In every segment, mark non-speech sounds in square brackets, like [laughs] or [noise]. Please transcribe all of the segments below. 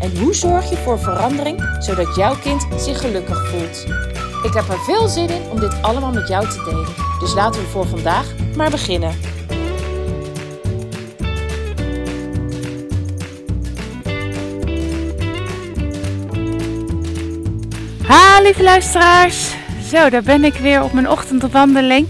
En hoe zorg je voor verandering zodat jouw kind zich gelukkig voelt? Ik heb er veel zin in om dit allemaal met jou te delen. Dus laten we voor vandaag maar beginnen. Ha, lieve luisteraars. Zo, daar ben ik weer op mijn ochtendwandeling.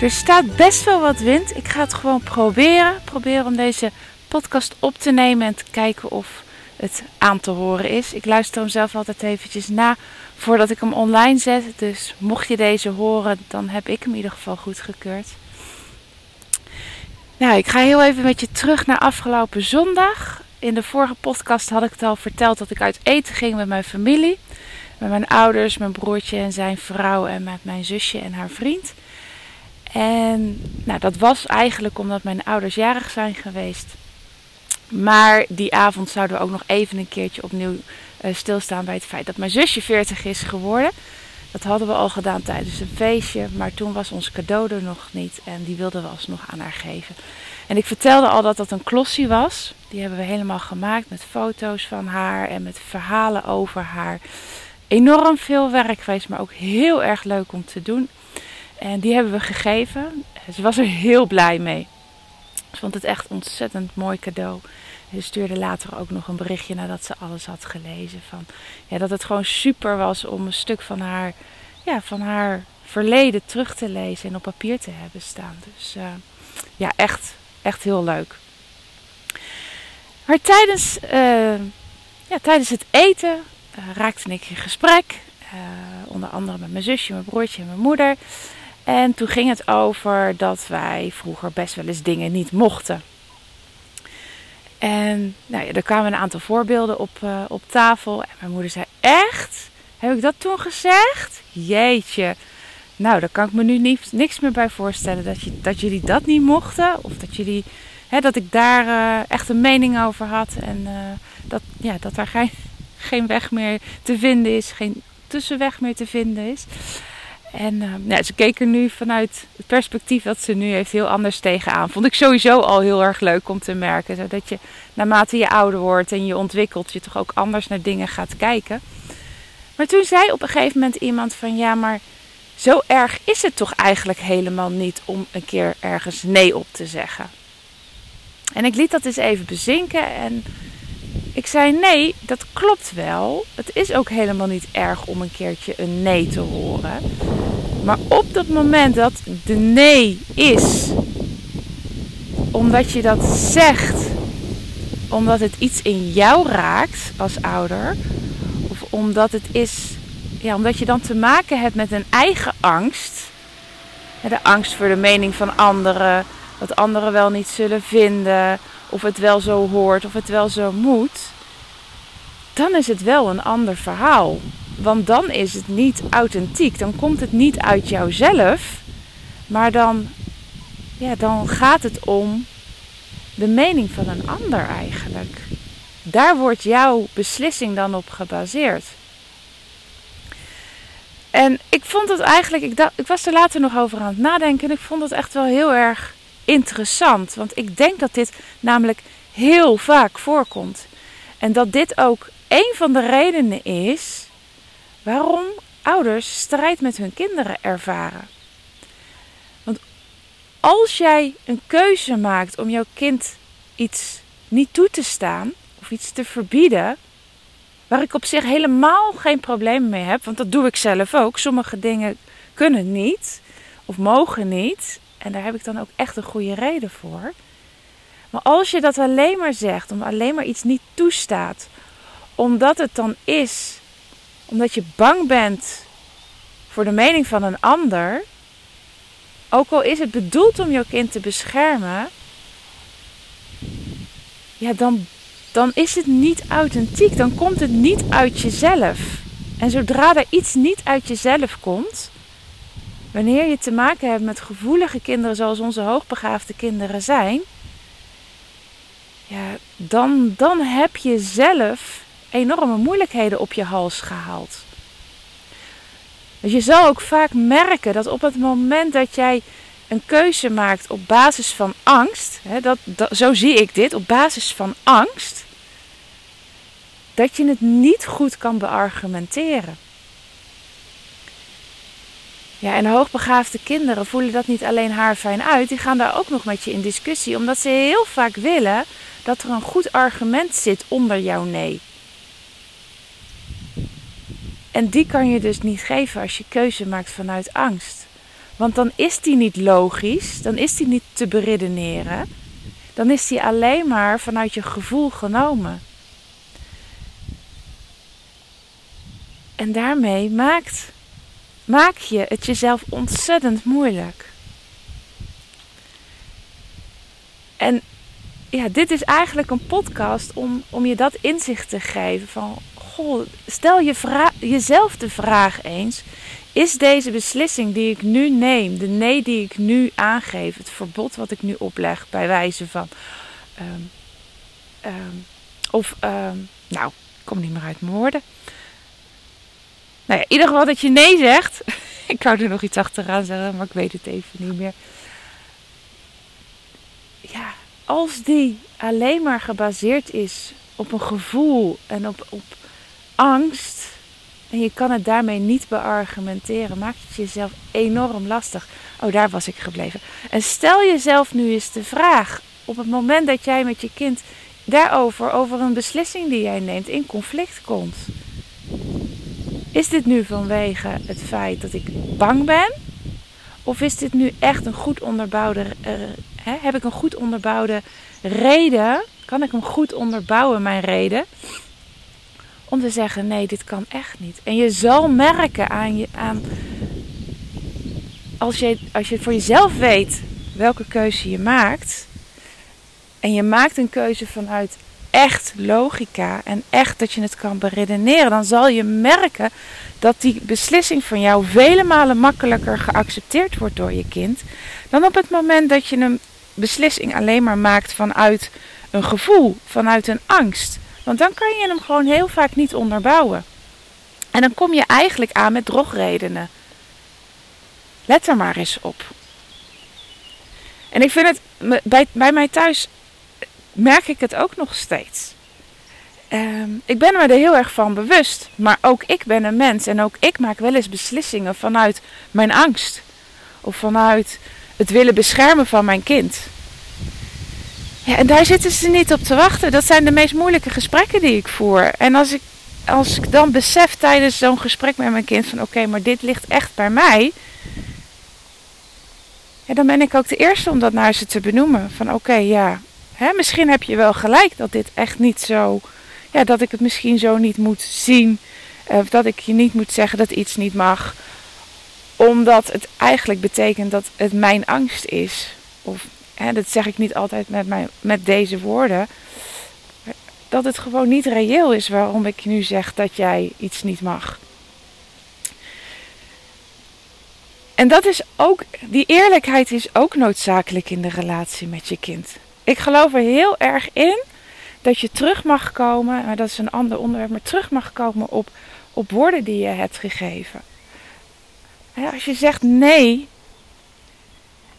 Er staat best wel wat wind. Ik ga het gewoon proberen. Proberen om deze podcast op te nemen en te kijken of het aan te horen is. Ik luister hem zelf altijd eventjes na voordat ik hem online zet. Dus mocht je deze horen, dan heb ik hem in ieder geval goedgekeurd. Nou, ik ga heel even met je terug naar afgelopen zondag. In de vorige podcast had ik het al verteld dat ik uit eten ging met mijn familie. Met mijn ouders, mijn broertje en zijn vrouw en met mijn zusje en haar vriend. En nou, dat was eigenlijk omdat mijn ouders jarig zijn geweest. Maar die avond zouden we ook nog even een keertje opnieuw uh, stilstaan bij het feit dat mijn zusje 40 is geworden. Dat hadden we al gedaan tijdens een feestje, maar toen was ons cadeau er nog niet en die wilden we alsnog aan haar geven. En ik vertelde al dat dat een klossie was. Die hebben we helemaal gemaakt met foto's van haar en met verhalen over haar. Enorm veel werk geweest, maar ook heel erg leuk om te doen. En die hebben we gegeven. Ze was er heel blij mee. Ze vond het echt ontzettend mooi cadeau. Ze stuurde later ook nog een berichtje nadat ze alles had gelezen. Van, ja, dat het gewoon super was om een stuk van haar, ja, van haar verleden terug te lezen en op papier te hebben staan. Dus uh, ja, echt, echt heel leuk. Maar tijdens, uh, ja, tijdens het eten uh, raakte ik in gesprek. onder andere met mijn zusje, mijn broertje en mijn moeder. En toen ging het over dat wij vroeger best wel eens dingen niet mochten. En nou ja, er kwamen een aantal voorbeelden op, uh, op tafel. En mijn moeder zei: Echt? Heb ik dat toen gezegd? Jeetje. Nou, daar kan ik me nu niet, niks meer bij voorstellen. Dat, je, dat jullie dat niet mochten. Of dat, jullie, hè, dat ik daar uh, echt een mening over had. En uh, dat, ja, dat daar geen, geen weg meer te vinden is. Geen tussenweg meer te vinden is. En uh, nou, ze keek er nu vanuit het perspectief dat ze nu heeft heel anders tegenaan. Vond ik sowieso al heel erg leuk om te merken. Zodat je naarmate je ouder wordt en je ontwikkelt, je toch ook anders naar dingen gaat kijken. Maar toen zei op een gegeven moment iemand van ja, maar zo erg is het toch eigenlijk helemaal niet om een keer ergens nee op te zeggen. En ik liet dat eens even bezinken en ik zei nee, dat klopt wel. Het is ook helemaal niet erg om een keertje een nee te horen. Maar op dat moment dat de nee is, omdat je dat zegt, omdat het iets in jou raakt als ouder, of omdat het is, ja, omdat je dan te maken hebt met een eigen angst, de angst voor de mening van anderen, wat anderen wel niet zullen vinden, of het wel zo hoort, of het wel zo moet, dan is het wel een ander verhaal. Want dan is het niet authentiek. Dan komt het niet uit jouzelf. Maar dan, ja, dan gaat het om de mening van een ander eigenlijk. Daar wordt jouw beslissing dan op gebaseerd. En ik vond het eigenlijk, ik, dacht, ik was er later nog over aan het nadenken. En ik vond het echt wel heel erg interessant. Want ik denk dat dit namelijk heel vaak voorkomt. En dat dit ook een van de redenen is waarom ouders strijd met hun kinderen ervaren. Want als jij een keuze maakt om jouw kind iets niet toe te staan of iets te verbieden, waar ik op zich helemaal geen probleem mee heb, want dat doe ik zelf ook. Sommige dingen kunnen niet of mogen niet. En daar heb ik dan ook echt een goede reden voor. Maar als je dat alleen maar zegt, om alleen maar iets niet toestaat, omdat het dan is, omdat je bang bent voor de mening van een ander, ook al is het bedoeld om jouw kind te beschermen, ja, dan, dan is het niet authentiek. Dan komt het niet uit jezelf. En zodra er iets niet uit jezelf komt, wanneer je te maken hebt met gevoelige kinderen zoals onze hoogbegaafde kinderen zijn, ja, dan, dan heb je zelf enorme moeilijkheden op je hals gehaald. Dus je zal ook vaak merken dat op het moment dat jij een keuze maakt op basis van angst, hè, dat, dat, zo zie ik dit, op basis van angst, dat je het niet goed kan beargumenteren. Ja, en hoogbegaafde kinderen voelen dat niet alleen haar fijn uit, die gaan daar ook nog met je in discussie, omdat ze heel vaak willen dat er een goed argument zit onder jouw nee. En die kan je dus niet geven als je keuze maakt vanuit angst. Want dan is die niet logisch, dan is die niet te beredeneren. Dan is die alleen maar vanuit je gevoel genomen. En daarmee maakt, maak je het jezelf ontzettend moeilijk. En ja, dit is eigenlijk een podcast om, om je dat inzicht te geven. Van, goh, stel je jezelf de vraag eens. Is deze beslissing die ik nu neem, de nee die ik nu aangeef, het verbod wat ik nu opleg bij wijze van. Um, um, of, um, nou, ik kom niet meer uit mijn woorden. Nou ja, in ieder geval dat je nee zegt. [laughs] ik wou er nog iets achteraan zeggen, maar ik weet het even niet meer. Ja, als die alleen maar gebaseerd is op een gevoel en op, op angst. En je kan het daarmee niet beargumenteren. Maakt het jezelf enorm lastig. Oh, daar was ik gebleven. En stel jezelf nu eens de vraag. Op het moment dat jij met je kind daarover, over een beslissing die jij neemt, in conflict komt. Is dit nu vanwege het feit dat ik bang ben? Of is dit nu echt een goed onderbouwde, uh, hè, heb ik een goed onderbouwde reden? Kan ik hem goed onderbouwen, mijn reden? Om te zeggen, nee, dit kan echt niet. En je zal merken aan je, aan, als je, als je voor jezelf weet welke keuze je maakt. En je maakt een keuze vanuit echt logica en echt dat je het kan beredeneren, dan zal je merken dat die beslissing van jou vele malen makkelijker geaccepteerd wordt door je kind dan op het moment dat je een beslissing alleen maar maakt vanuit een gevoel, vanuit een angst. Want dan kan je hem gewoon heel vaak niet onderbouwen. En dan kom je eigenlijk aan met drogredenen. Let er maar eens op. En ik vind het bij, bij mij thuis merk ik het ook nog steeds. Ehm, ik ben me er heel erg van bewust. Maar ook ik ben een mens. En ook ik maak wel eens beslissingen vanuit mijn angst. Of vanuit het willen beschermen van mijn kind. Ja, en daar zitten ze niet op te wachten. Dat zijn de meest moeilijke gesprekken die ik voer. En als ik, als ik dan besef tijdens zo'n gesprek met mijn kind van oké, maar dit ligt echt bij mij. Ja, dan ben ik ook de eerste om dat naar ze te benoemen. Van oké, ja, hè, misschien heb je wel gelijk dat dit echt niet zo. Ja, dat ik het misschien zo niet moet zien. Of dat ik je niet moet zeggen dat iets niet mag. Omdat het eigenlijk betekent dat het mijn angst is. Of hè, dat zeg ik niet altijd met, mijn, met deze woorden. Dat het gewoon niet reëel is waarom ik nu zeg dat jij iets niet mag. En dat is ook, die eerlijkheid is ook noodzakelijk in de relatie met je kind. Ik geloof er heel erg in dat je terug mag komen, maar dat is een ander onderwerp, maar terug mag komen op, op woorden die je hebt gegeven. Als je zegt nee,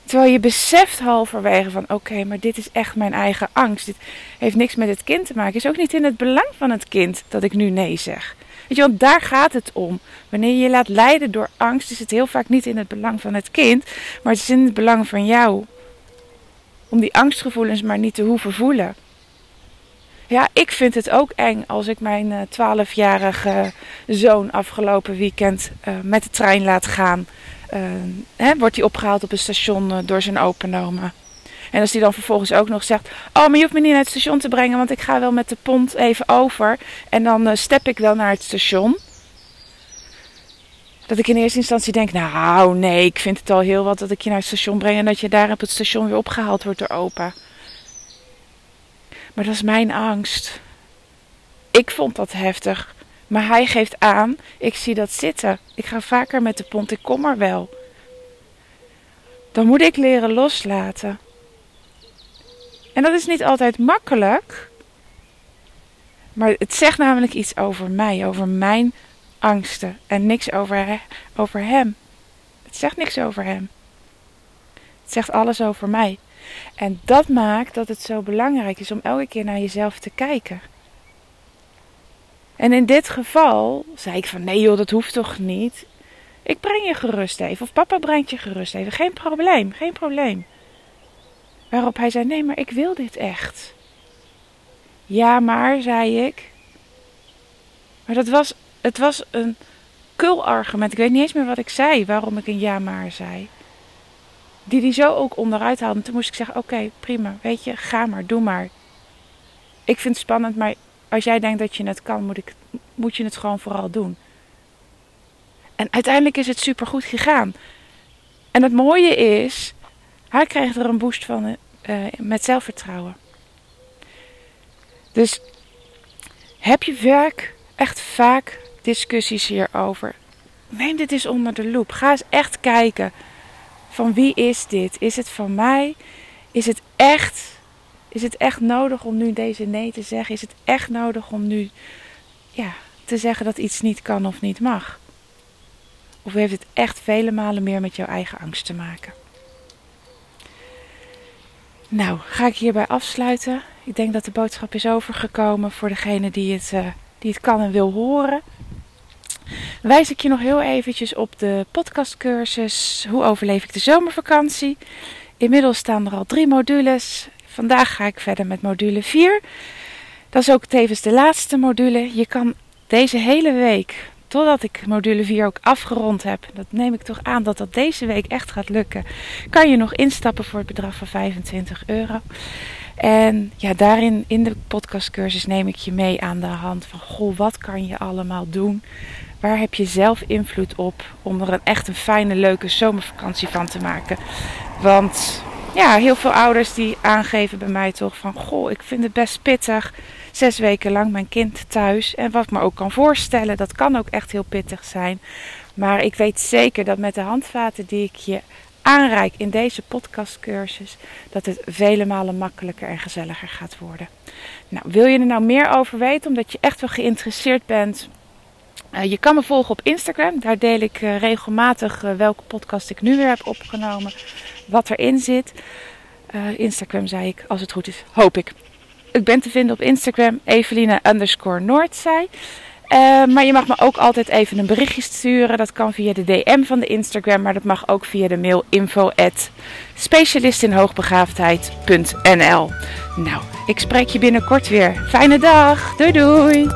terwijl je beseft halverwege van oké, maar dit is echt mijn eigen angst. Dit heeft niks met het kind te maken. Is ook niet in het belang van het kind dat ik nu nee zeg. Weet je, want daar gaat het om. Wanneer je je laat leiden door angst, is het heel vaak niet in het belang van het kind, maar het is in het belang van jou. Om die angstgevoelens maar niet te hoeven voelen. Ja, ik vind het ook eng als ik mijn 12-jarige zoon afgelopen weekend uh, met de trein laat gaan. Uh, hè, wordt hij opgehaald op een station door zijn openomen. En als hij dan vervolgens ook nog zegt: Oh, maar je hoeft me niet naar het station te brengen, want ik ga wel met de pont even over. En dan step ik wel naar het station. Dat ik in eerste instantie denk: Nou, nee, ik vind het al heel wat dat ik je naar het station breng en dat je daar op het station weer opgehaald wordt door opa. Maar dat is mijn angst. Ik vond dat heftig. Maar hij geeft aan, ik zie dat zitten. Ik ga vaker met de pont, ik kom er wel. Dan moet ik leren loslaten. En dat is niet altijd makkelijk. Maar het zegt namelijk iets over mij, over mijn angsten. En niks over, over hem. Het zegt niks over hem. Het zegt alles over mij. En dat maakt dat het zo belangrijk is om elke keer naar jezelf te kijken. En in dit geval zei ik van nee joh, dat hoeft toch niet. Ik breng je gerust even. Of papa brengt je gerust even. Geen probleem, geen probleem. Waarop hij zei: Nee, maar ik wil dit echt. Ja, maar, zei ik. Maar dat was, het was een kul argument. Ik weet niet eens meer wat ik zei, waarom ik een ja maar zei. Die die zo ook onderuit haalde. En toen moest ik zeggen: Oké, prima, weet je, ga maar, doe maar. Ik vind het spannend, maar als jij denkt dat je het kan, moet, ik, moet je het gewoon vooral doen. En uiteindelijk is het supergoed gegaan. En het mooie is, hij kreeg er een boost van uh, met zelfvertrouwen. Dus heb je werk echt vaak discussies hierover? Neem dit eens onder de loep. Ga eens echt kijken. Van wie is dit? Is het van mij? Is het echt? Is het echt nodig om nu deze nee te zeggen? Is het echt nodig om nu ja, te zeggen dat iets niet kan of niet mag? Of heeft het echt vele malen meer met jouw eigen angst te maken? Nou, ga ik hierbij afsluiten. Ik denk dat de boodschap is overgekomen voor degene die het, uh, die het kan en wil horen. Wijs ik je nog heel eventjes op de podcastcursus Hoe overleef ik de zomervakantie. Inmiddels staan er al drie modules. Vandaag ga ik verder met module 4. Dat is ook tevens de laatste module. Je kan deze hele week totdat ik module 4 ook afgerond heb, dat neem ik toch aan dat dat deze week echt gaat lukken, kan je nog instappen voor het bedrag van 25 euro. En ja, daarin in de podcastcursus neem ik je mee aan de hand van, goh, wat kan je allemaal doen? Waar heb je zelf invloed op om er een echt een fijne, leuke zomervakantie van te maken? Want ja, heel veel ouders die aangeven bij mij toch van, goh, ik vind het best pittig zes weken lang mijn kind thuis. En wat ik me ook kan voorstellen, dat kan ook echt heel pittig zijn. Maar ik weet zeker dat met de handvaten die ik je aanreik in deze podcastcursus, dat het vele malen makkelijker en gezelliger gaat worden. Nou, wil je er nou meer over weten, omdat je echt wel geïnteresseerd bent? Uh, je kan me volgen op Instagram. Daar deel ik uh, regelmatig uh, welke podcast ik nu weer heb opgenomen, wat erin zit. Instagram zei ik, als het goed is, hoop ik. Ik ben te vinden op Instagram, Evelina underscore Noordzij. Maar je mag me ook altijd even een berichtje sturen. Dat kan via de DM van de Instagram, maar dat mag ook via de mail info at specialistinhoogbegaafdheid.nl Nou, ik spreek je binnenkort weer. Fijne dag. Doei doei.